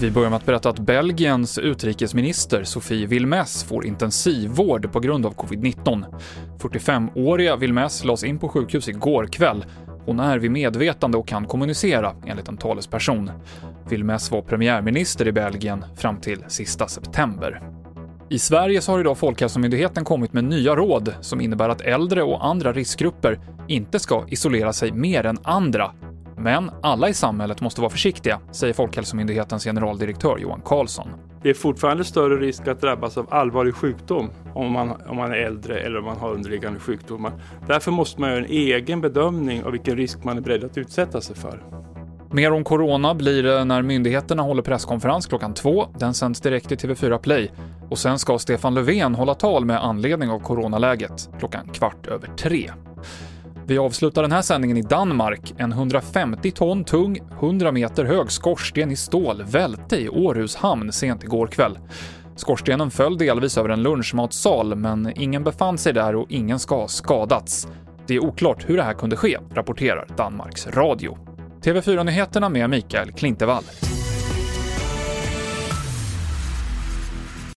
Vi börjar med att berätta att Belgiens utrikesminister Sofie Wilmès får intensivvård på grund av covid-19. 45-åriga Wilmès lades in på sjukhus igår kväll. Hon är vid medvetande och kan kommunicera, enligt en talesperson. Wilmès var premiärminister i Belgien fram till sista september. I Sverige så har idag Folkhälsomyndigheten kommit med nya råd som innebär att äldre och andra riskgrupper inte ska isolera sig mer än andra men alla i samhället måste vara försiktiga, säger Folkhälsomyndighetens generaldirektör Johan Carlsson. Det är fortfarande större risk att drabbas av allvarlig sjukdom om man, om man är äldre eller om man har underliggande sjukdomar. Därför måste man göra en egen bedömning av vilken risk man är beredd att utsätta sig för. Mer om corona blir det när myndigheterna håller presskonferens klockan två. Den sänds direkt i TV4 Play. Och sen ska Stefan Löfven hålla tal med anledning av coronaläget klockan kvart över tre. Vi avslutar den här sändningen i Danmark. En 150 ton tung, 100 meter hög skorsten i stål välte i Århus hamn sent igår kväll. Skorstenen föll delvis över en lunchmatsal, men ingen befann sig där och ingen ska ha skadats. Det är oklart hur det här kunde ske, rapporterar Danmarks Radio. TV4-nyheterna med Mikael Klintevall.